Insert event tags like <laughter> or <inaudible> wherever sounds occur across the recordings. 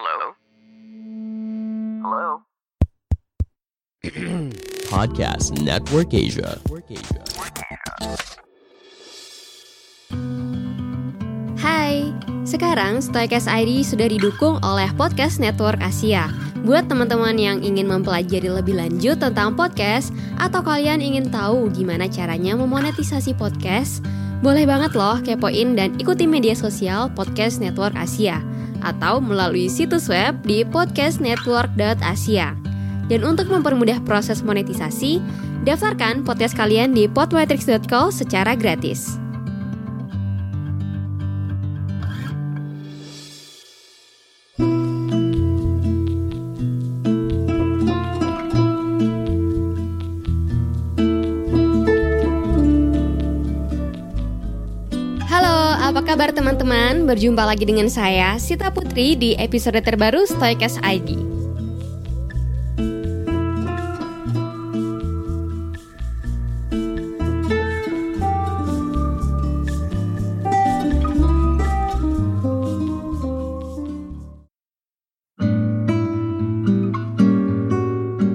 Hello? Hello? <clears throat> Podcast Network Asia. Hai, sekarang Stoikes ID sudah didukung oleh Podcast Network Asia. Buat teman-teman yang ingin mempelajari lebih lanjut tentang podcast atau kalian ingin tahu gimana caranya memonetisasi podcast, boleh banget loh kepoin dan ikuti media sosial Podcast Network Asia atau melalui situs web di podcastnetwork.asia. Dan untuk mempermudah proses monetisasi, daftarkan podcast kalian di podmetrics.co secara gratis. Kabar teman-teman? Berjumpa lagi dengan saya, Sita Putri di episode terbaru Stoikes ID.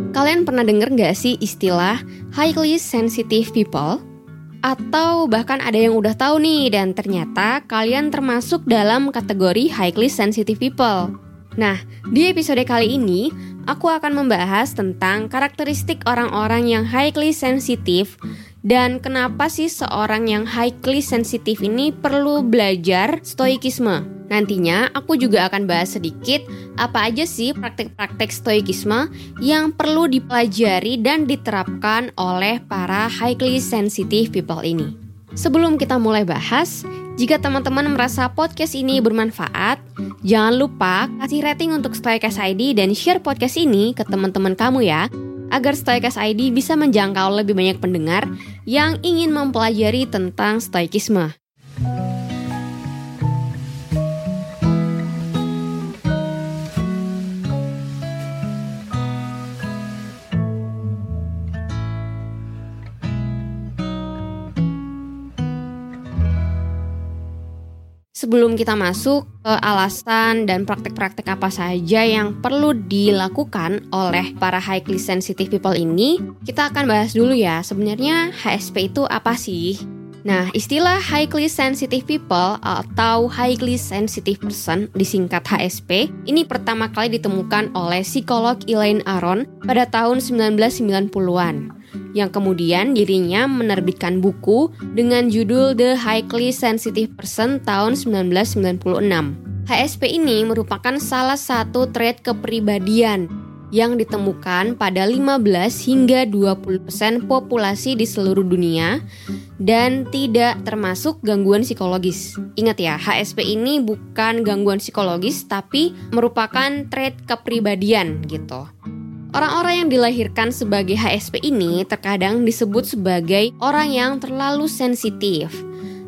Kalian pernah denger nggak sih istilah highly sensitive people? Atau bahkan ada yang udah tahu nih dan ternyata kalian termasuk dalam kategori highly sensitive people. Nah, di episode kali ini aku akan membahas tentang karakteristik orang-orang yang highly sensitive dan kenapa sih seorang yang highly sensitive ini perlu belajar stoikisme. Nantinya aku juga akan bahas sedikit apa aja sih praktek-praktek stoikisme yang perlu dipelajari dan diterapkan oleh para highly sensitive people ini. Sebelum kita mulai bahas, jika teman-teman merasa podcast ini bermanfaat, jangan lupa kasih rating untuk Stoikas ID dan share podcast ini ke teman-teman kamu ya, agar Stoikas ID bisa menjangkau lebih banyak pendengar yang ingin mempelajari tentang stoikisme. Sebelum kita masuk ke alasan dan praktek-praktek apa saja yang perlu dilakukan oleh para highly sensitive people ini, kita akan bahas dulu ya, sebenarnya HSP itu apa sih? Nah, istilah highly sensitive people atau highly sensitive person disingkat HSP ini pertama kali ditemukan oleh psikolog Elaine Aron pada tahun 1990-an yang kemudian dirinya menerbitkan buku dengan judul The Highly Sensitive Person tahun 1996. HSP ini merupakan salah satu trait kepribadian yang ditemukan pada 15 hingga 20% populasi di seluruh dunia dan tidak termasuk gangguan psikologis. Ingat ya, HSP ini bukan gangguan psikologis tapi merupakan trait kepribadian gitu. Orang-orang yang dilahirkan sebagai HSP ini terkadang disebut sebagai orang yang terlalu sensitif.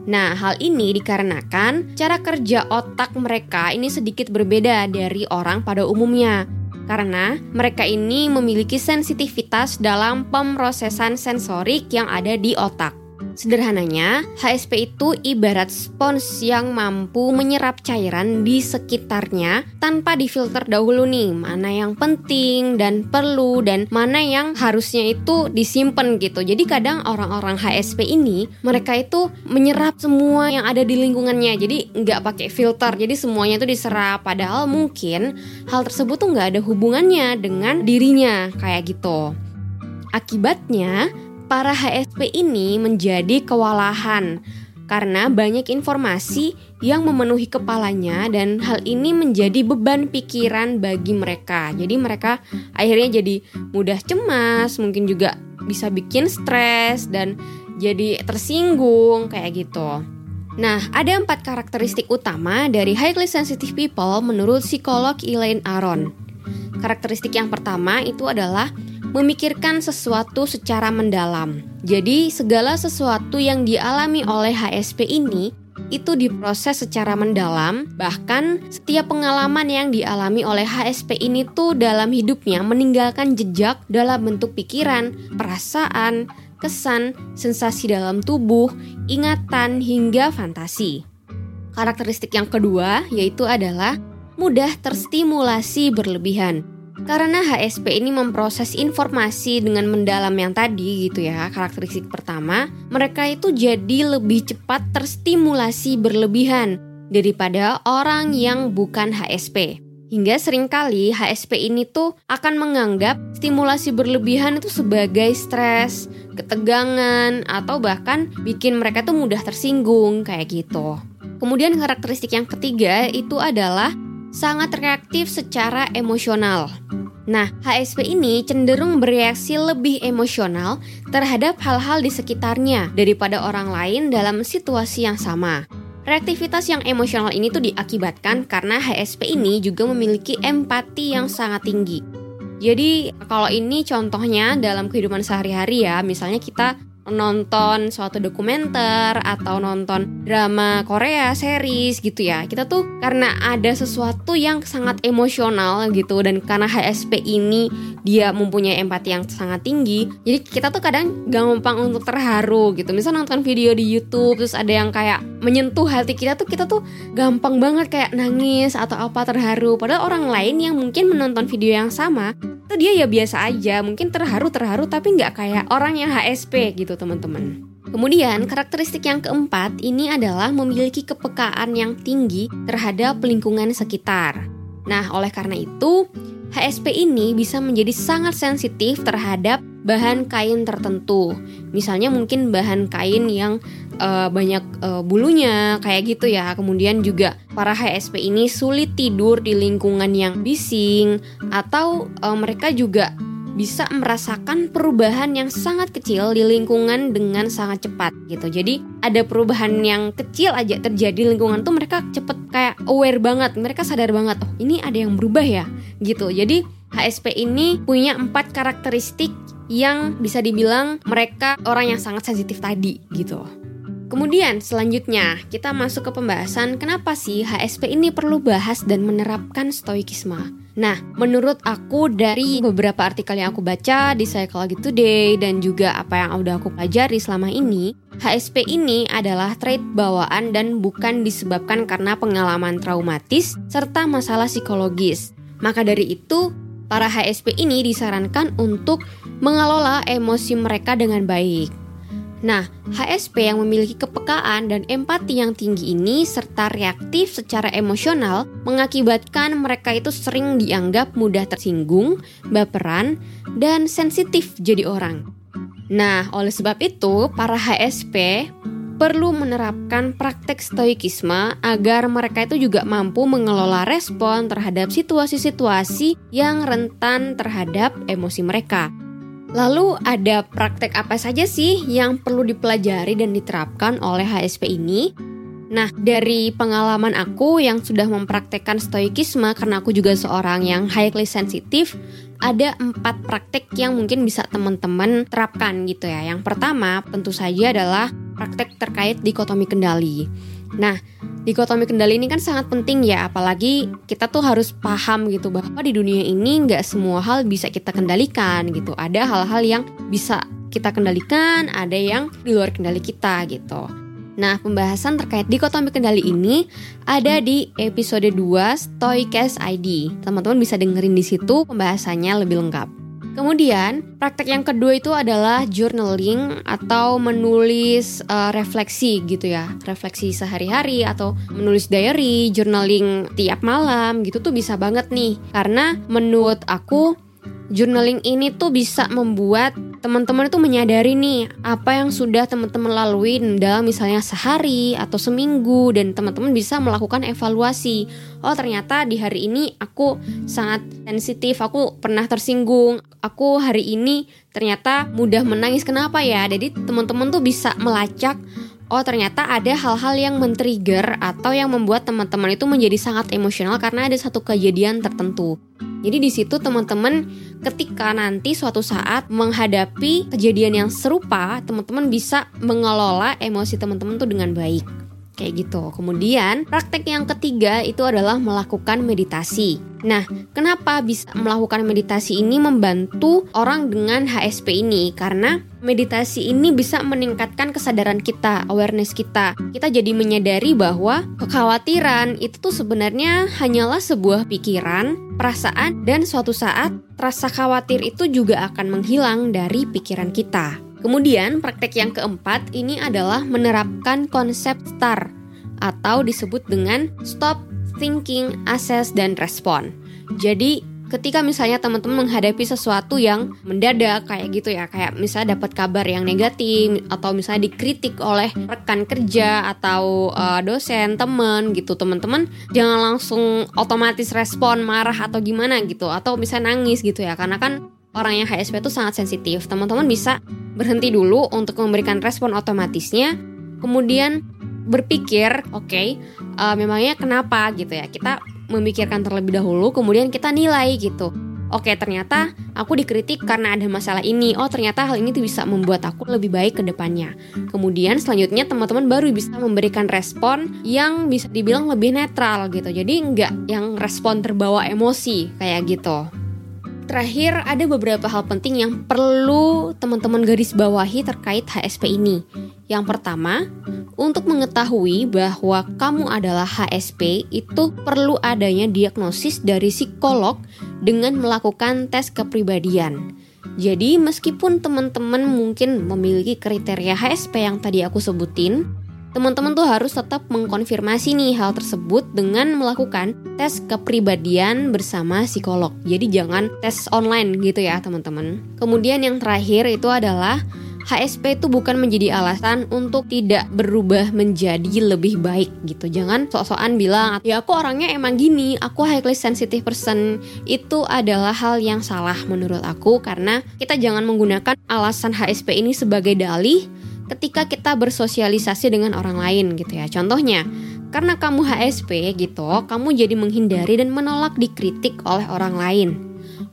Nah, hal ini dikarenakan cara kerja otak mereka ini sedikit berbeda dari orang pada umumnya. Karena mereka ini memiliki sensitivitas dalam pemrosesan sensorik yang ada di otak. Sederhananya, HSP itu ibarat spons yang mampu menyerap cairan di sekitarnya tanpa difilter dahulu nih, mana yang penting dan perlu dan mana yang harusnya itu disimpan gitu. Jadi kadang orang-orang HSP ini mereka itu menyerap semua yang ada di lingkungannya. Jadi nggak pakai filter, jadi semuanya itu diserap. Padahal mungkin hal tersebut tuh nggak ada hubungannya dengan dirinya kayak gitu. Akibatnya, para HSP ini menjadi kewalahan karena banyak informasi yang memenuhi kepalanya dan hal ini menjadi beban pikiran bagi mereka. Jadi mereka akhirnya jadi mudah cemas, mungkin juga bisa bikin stres dan jadi tersinggung kayak gitu. Nah, ada empat karakteristik utama dari highly sensitive people menurut psikolog Elaine Aron. Karakteristik yang pertama itu adalah memikirkan sesuatu secara mendalam. Jadi, segala sesuatu yang dialami oleh HSP ini itu diproses secara mendalam, bahkan setiap pengalaman yang dialami oleh HSP ini tuh dalam hidupnya meninggalkan jejak dalam bentuk pikiran, perasaan, kesan, sensasi dalam tubuh, ingatan, hingga fantasi. Karakteristik yang kedua yaitu adalah mudah terstimulasi berlebihan. Karena HSP ini memproses informasi dengan mendalam yang tadi gitu ya, karakteristik pertama, mereka itu jadi lebih cepat terstimulasi berlebihan daripada orang yang bukan HSP. Hingga sering kali HSP ini tuh akan menganggap stimulasi berlebihan itu sebagai stres, ketegangan, atau bahkan bikin mereka tuh mudah tersinggung kayak gitu. Kemudian karakteristik yang ketiga itu adalah sangat reaktif secara emosional. Nah, HSP ini cenderung bereaksi lebih emosional terhadap hal-hal di sekitarnya daripada orang lain dalam situasi yang sama. Reaktivitas yang emosional ini tuh diakibatkan karena HSP ini juga memiliki empati yang sangat tinggi. Jadi kalau ini contohnya dalam kehidupan sehari-hari ya, misalnya kita nonton suatu dokumenter atau nonton drama Korea series gitu ya. Kita tuh karena ada sesuatu yang sangat emosional gitu dan karena HSP ini dia mempunyai empati yang sangat tinggi jadi kita tuh kadang gampang untuk terharu gitu. Misal nonton video di YouTube terus ada yang kayak menyentuh hati kita tuh kita tuh gampang banget kayak nangis atau apa terharu. Padahal orang lain yang mungkin menonton video yang sama itu dia ya biasa aja mungkin terharu terharu tapi nggak kayak orang yang HSP gitu teman-teman Kemudian, karakteristik yang keempat ini adalah memiliki kepekaan yang tinggi terhadap lingkungan sekitar. Nah, oleh karena itu, HSP ini bisa menjadi sangat sensitif terhadap bahan kain tertentu. Misalnya mungkin bahan kain yang uh, banyak uh, bulunya kayak gitu ya. Kemudian juga para HSP ini sulit tidur di lingkungan yang bising atau uh, mereka juga bisa merasakan perubahan yang sangat kecil di lingkungan dengan sangat cepat gitu. Jadi ada perubahan yang kecil aja terjadi di lingkungan tuh mereka cepet kayak aware banget, mereka sadar banget oh ini ada yang berubah ya gitu. Jadi HSP ini punya empat karakteristik yang bisa dibilang mereka orang yang sangat sensitif tadi gitu. Kemudian selanjutnya kita masuk ke pembahasan kenapa sih HSP ini perlu bahas dan menerapkan stoikisme. Nah, menurut aku dari beberapa artikel yang aku baca di Psychology Today dan juga apa yang udah aku pelajari selama ini, HSP ini adalah trait bawaan dan bukan disebabkan karena pengalaman traumatis serta masalah psikologis. Maka dari itu, para HSP ini disarankan untuk mengelola emosi mereka dengan baik. Nah, HSP yang memiliki kepekaan dan empati yang tinggi ini serta reaktif secara emosional mengakibatkan mereka itu sering dianggap mudah tersinggung, baperan, dan sensitif jadi orang. Nah, oleh sebab itu, para HSP perlu menerapkan praktek stoikisme agar mereka itu juga mampu mengelola respon terhadap situasi-situasi yang rentan terhadap emosi mereka. Lalu ada praktek apa saja sih yang perlu dipelajari dan diterapkan oleh HSP ini? Nah, dari pengalaman aku yang sudah mempraktekkan stoikisme karena aku juga seorang yang highly sensitif, ada empat praktek yang mungkin bisa teman-teman terapkan gitu ya. Yang pertama tentu saja adalah praktek terkait dikotomi kendali. Nah, dikotomi kendali ini kan sangat penting ya, apalagi kita tuh harus paham gitu bahwa di dunia ini nggak semua hal bisa kita kendalikan gitu. Ada hal-hal yang bisa kita kendalikan, ada yang di luar kendali kita gitu. Nah, pembahasan terkait dikotomi kendali ini ada di episode 2 Stoicast ID. Teman-teman bisa dengerin di situ pembahasannya lebih lengkap. Kemudian, praktek yang kedua itu adalah journaling atau menulis uh, refleksi gitu ya. Refleksi sehari-hari atau menulis diary, journaling tiap malam gitu tuh bisa banget nih. Karena menurut aku journaling ini tuh bisa membuat teman-teman itu menyadari nih apa yang sudah teman-teman lalui dalam misalnya sehari atau seminggu dan teman-teman bisa melakukan evaluasi. Oh, ternyata di hari ini aku sangat sensitif, aku pernah tersinggung. Aku hari ini ternyata mudah menangis. Kenapa ya? Jadi teman-teman tuh bisa melacak oh ternyata ada hal-hal yang men-trigger atau yang membuat teman-teman itu menjadi sangat emosional karena ada satu kejadian tertentu. Jadi di situ teman-teman ketika nanti suatu saat menghadapi kejadian yang serupa, teman-teman bisa mengelola emosi teman-teman tuh dengan baik. Kayak gitu. Kemudian, praktek yang ketiga itu adalah melakukan meditasi. Nah, kenapa bisa melakukan meditasi ini membantu orang dengan HSP ini? Karena meditasi ini bisa meningkatkan kesadaran kita, awareness kita. Kita jadi menyadari bahwa kekhawatiran itu tuh sebenarnya hanyalah sebuah pikiran, perasaan, dan suatu saat rasa khawatir itu juga akan menghilang dari pikiran kita. Kemudian praktek yang keempat ini adalah menerapkan konsep STAR atau disebut dengan Stop Thinking, Assess, dan Respond. Jadi ketika misalnya teman-teman menghadapi sesuatu yang mendadak kayak gitu ya kayak misalnya dapat kabar yang negatif atau misalnya dikritik oleh rekan kerja atau uh, dosen teman gitu teman-teman jangan langsung otomatis respon marah atau gimana gitu atau bisa nangis gitu ya karena kan orang yang HSP itu sangat sensitif teman-teman bisa berhenti dulu untuk memberikan respon otomatisnya, kemudian berpikir, oke, okay, uh, eh, memangnya kenapa gitu ya? Kita memikirkan terlebih dahulu, kemudian kita nilai gitu. Oke, okay, ternyata aku dikritik karena ada masalah ini. Oh, ternyata hal ini tuh bisa membuat aku lebih baik ke depannya. Kemudian selanjutnya teman-teman baru bisa memberikan respon yang bisa dibilang lebih netral gitu. Jadi nggak yang respon terbawa emosi kayak gitu. Terakhir, ada beberapa hal penting yang perlu teman-teman garis bawahi terkait HSP ini. Yang pertama, untuk mengetahui bahwa kamu adalah HSP, itu perlu adanya diagnosis dari psikolog dengan melakukan tes kepribadian. Jadi, meskipun teman-teman mungkin memiliki kriteria HSP yang tadi aku sebutin, teman-teman tuh harus tetap mengkonfirmasi nih hal tersebut dengan melakukan tes kepribadian bersama psikolog. Jadi jangan tes online gitu ya teman-teman. Kemudian yang terakhir itu adalah HSP itu bukan menjadi alasan untuk tidak berubah menjadi lebih baik gitu. Jangan sok-sokan bilang, ya aku orangnya emang gini, aku highly sensitive person. Itu adalah hal yang salah menurut aku karena kita jangan menggunakan alasan HSP ini sebagai dalih ketika kita bersosialisasi dengan orang lain gitu ya. Contohnya, karena kamu HSP gitu, kamu jadi menghindari dan menolak dikritik oleh orang lain.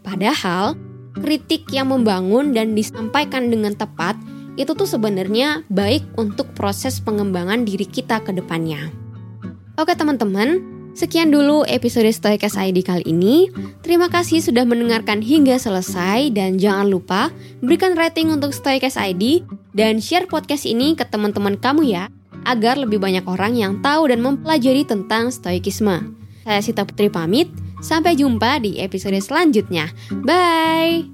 Padahal, kritik yang membangun dan disampaikan dengan tepat itu tuh sebenarnya baik untuk proses pengembangan diri kita ke depannya. Oke teman-teman, Sekian dulu episode Stoikas ID kali ini. Terima kasih sudah mendengarkan hingga selesai dan jangan lupa berikan rating untuk Stoikas ID dan share podcast ini ke teman-teman kamu ya agar lebih banyak orang yang tahu dan mempelajari tentang stoikisme. Saya Sita Putri pamit, sampai jumpa di episode selanjutnya. Bye.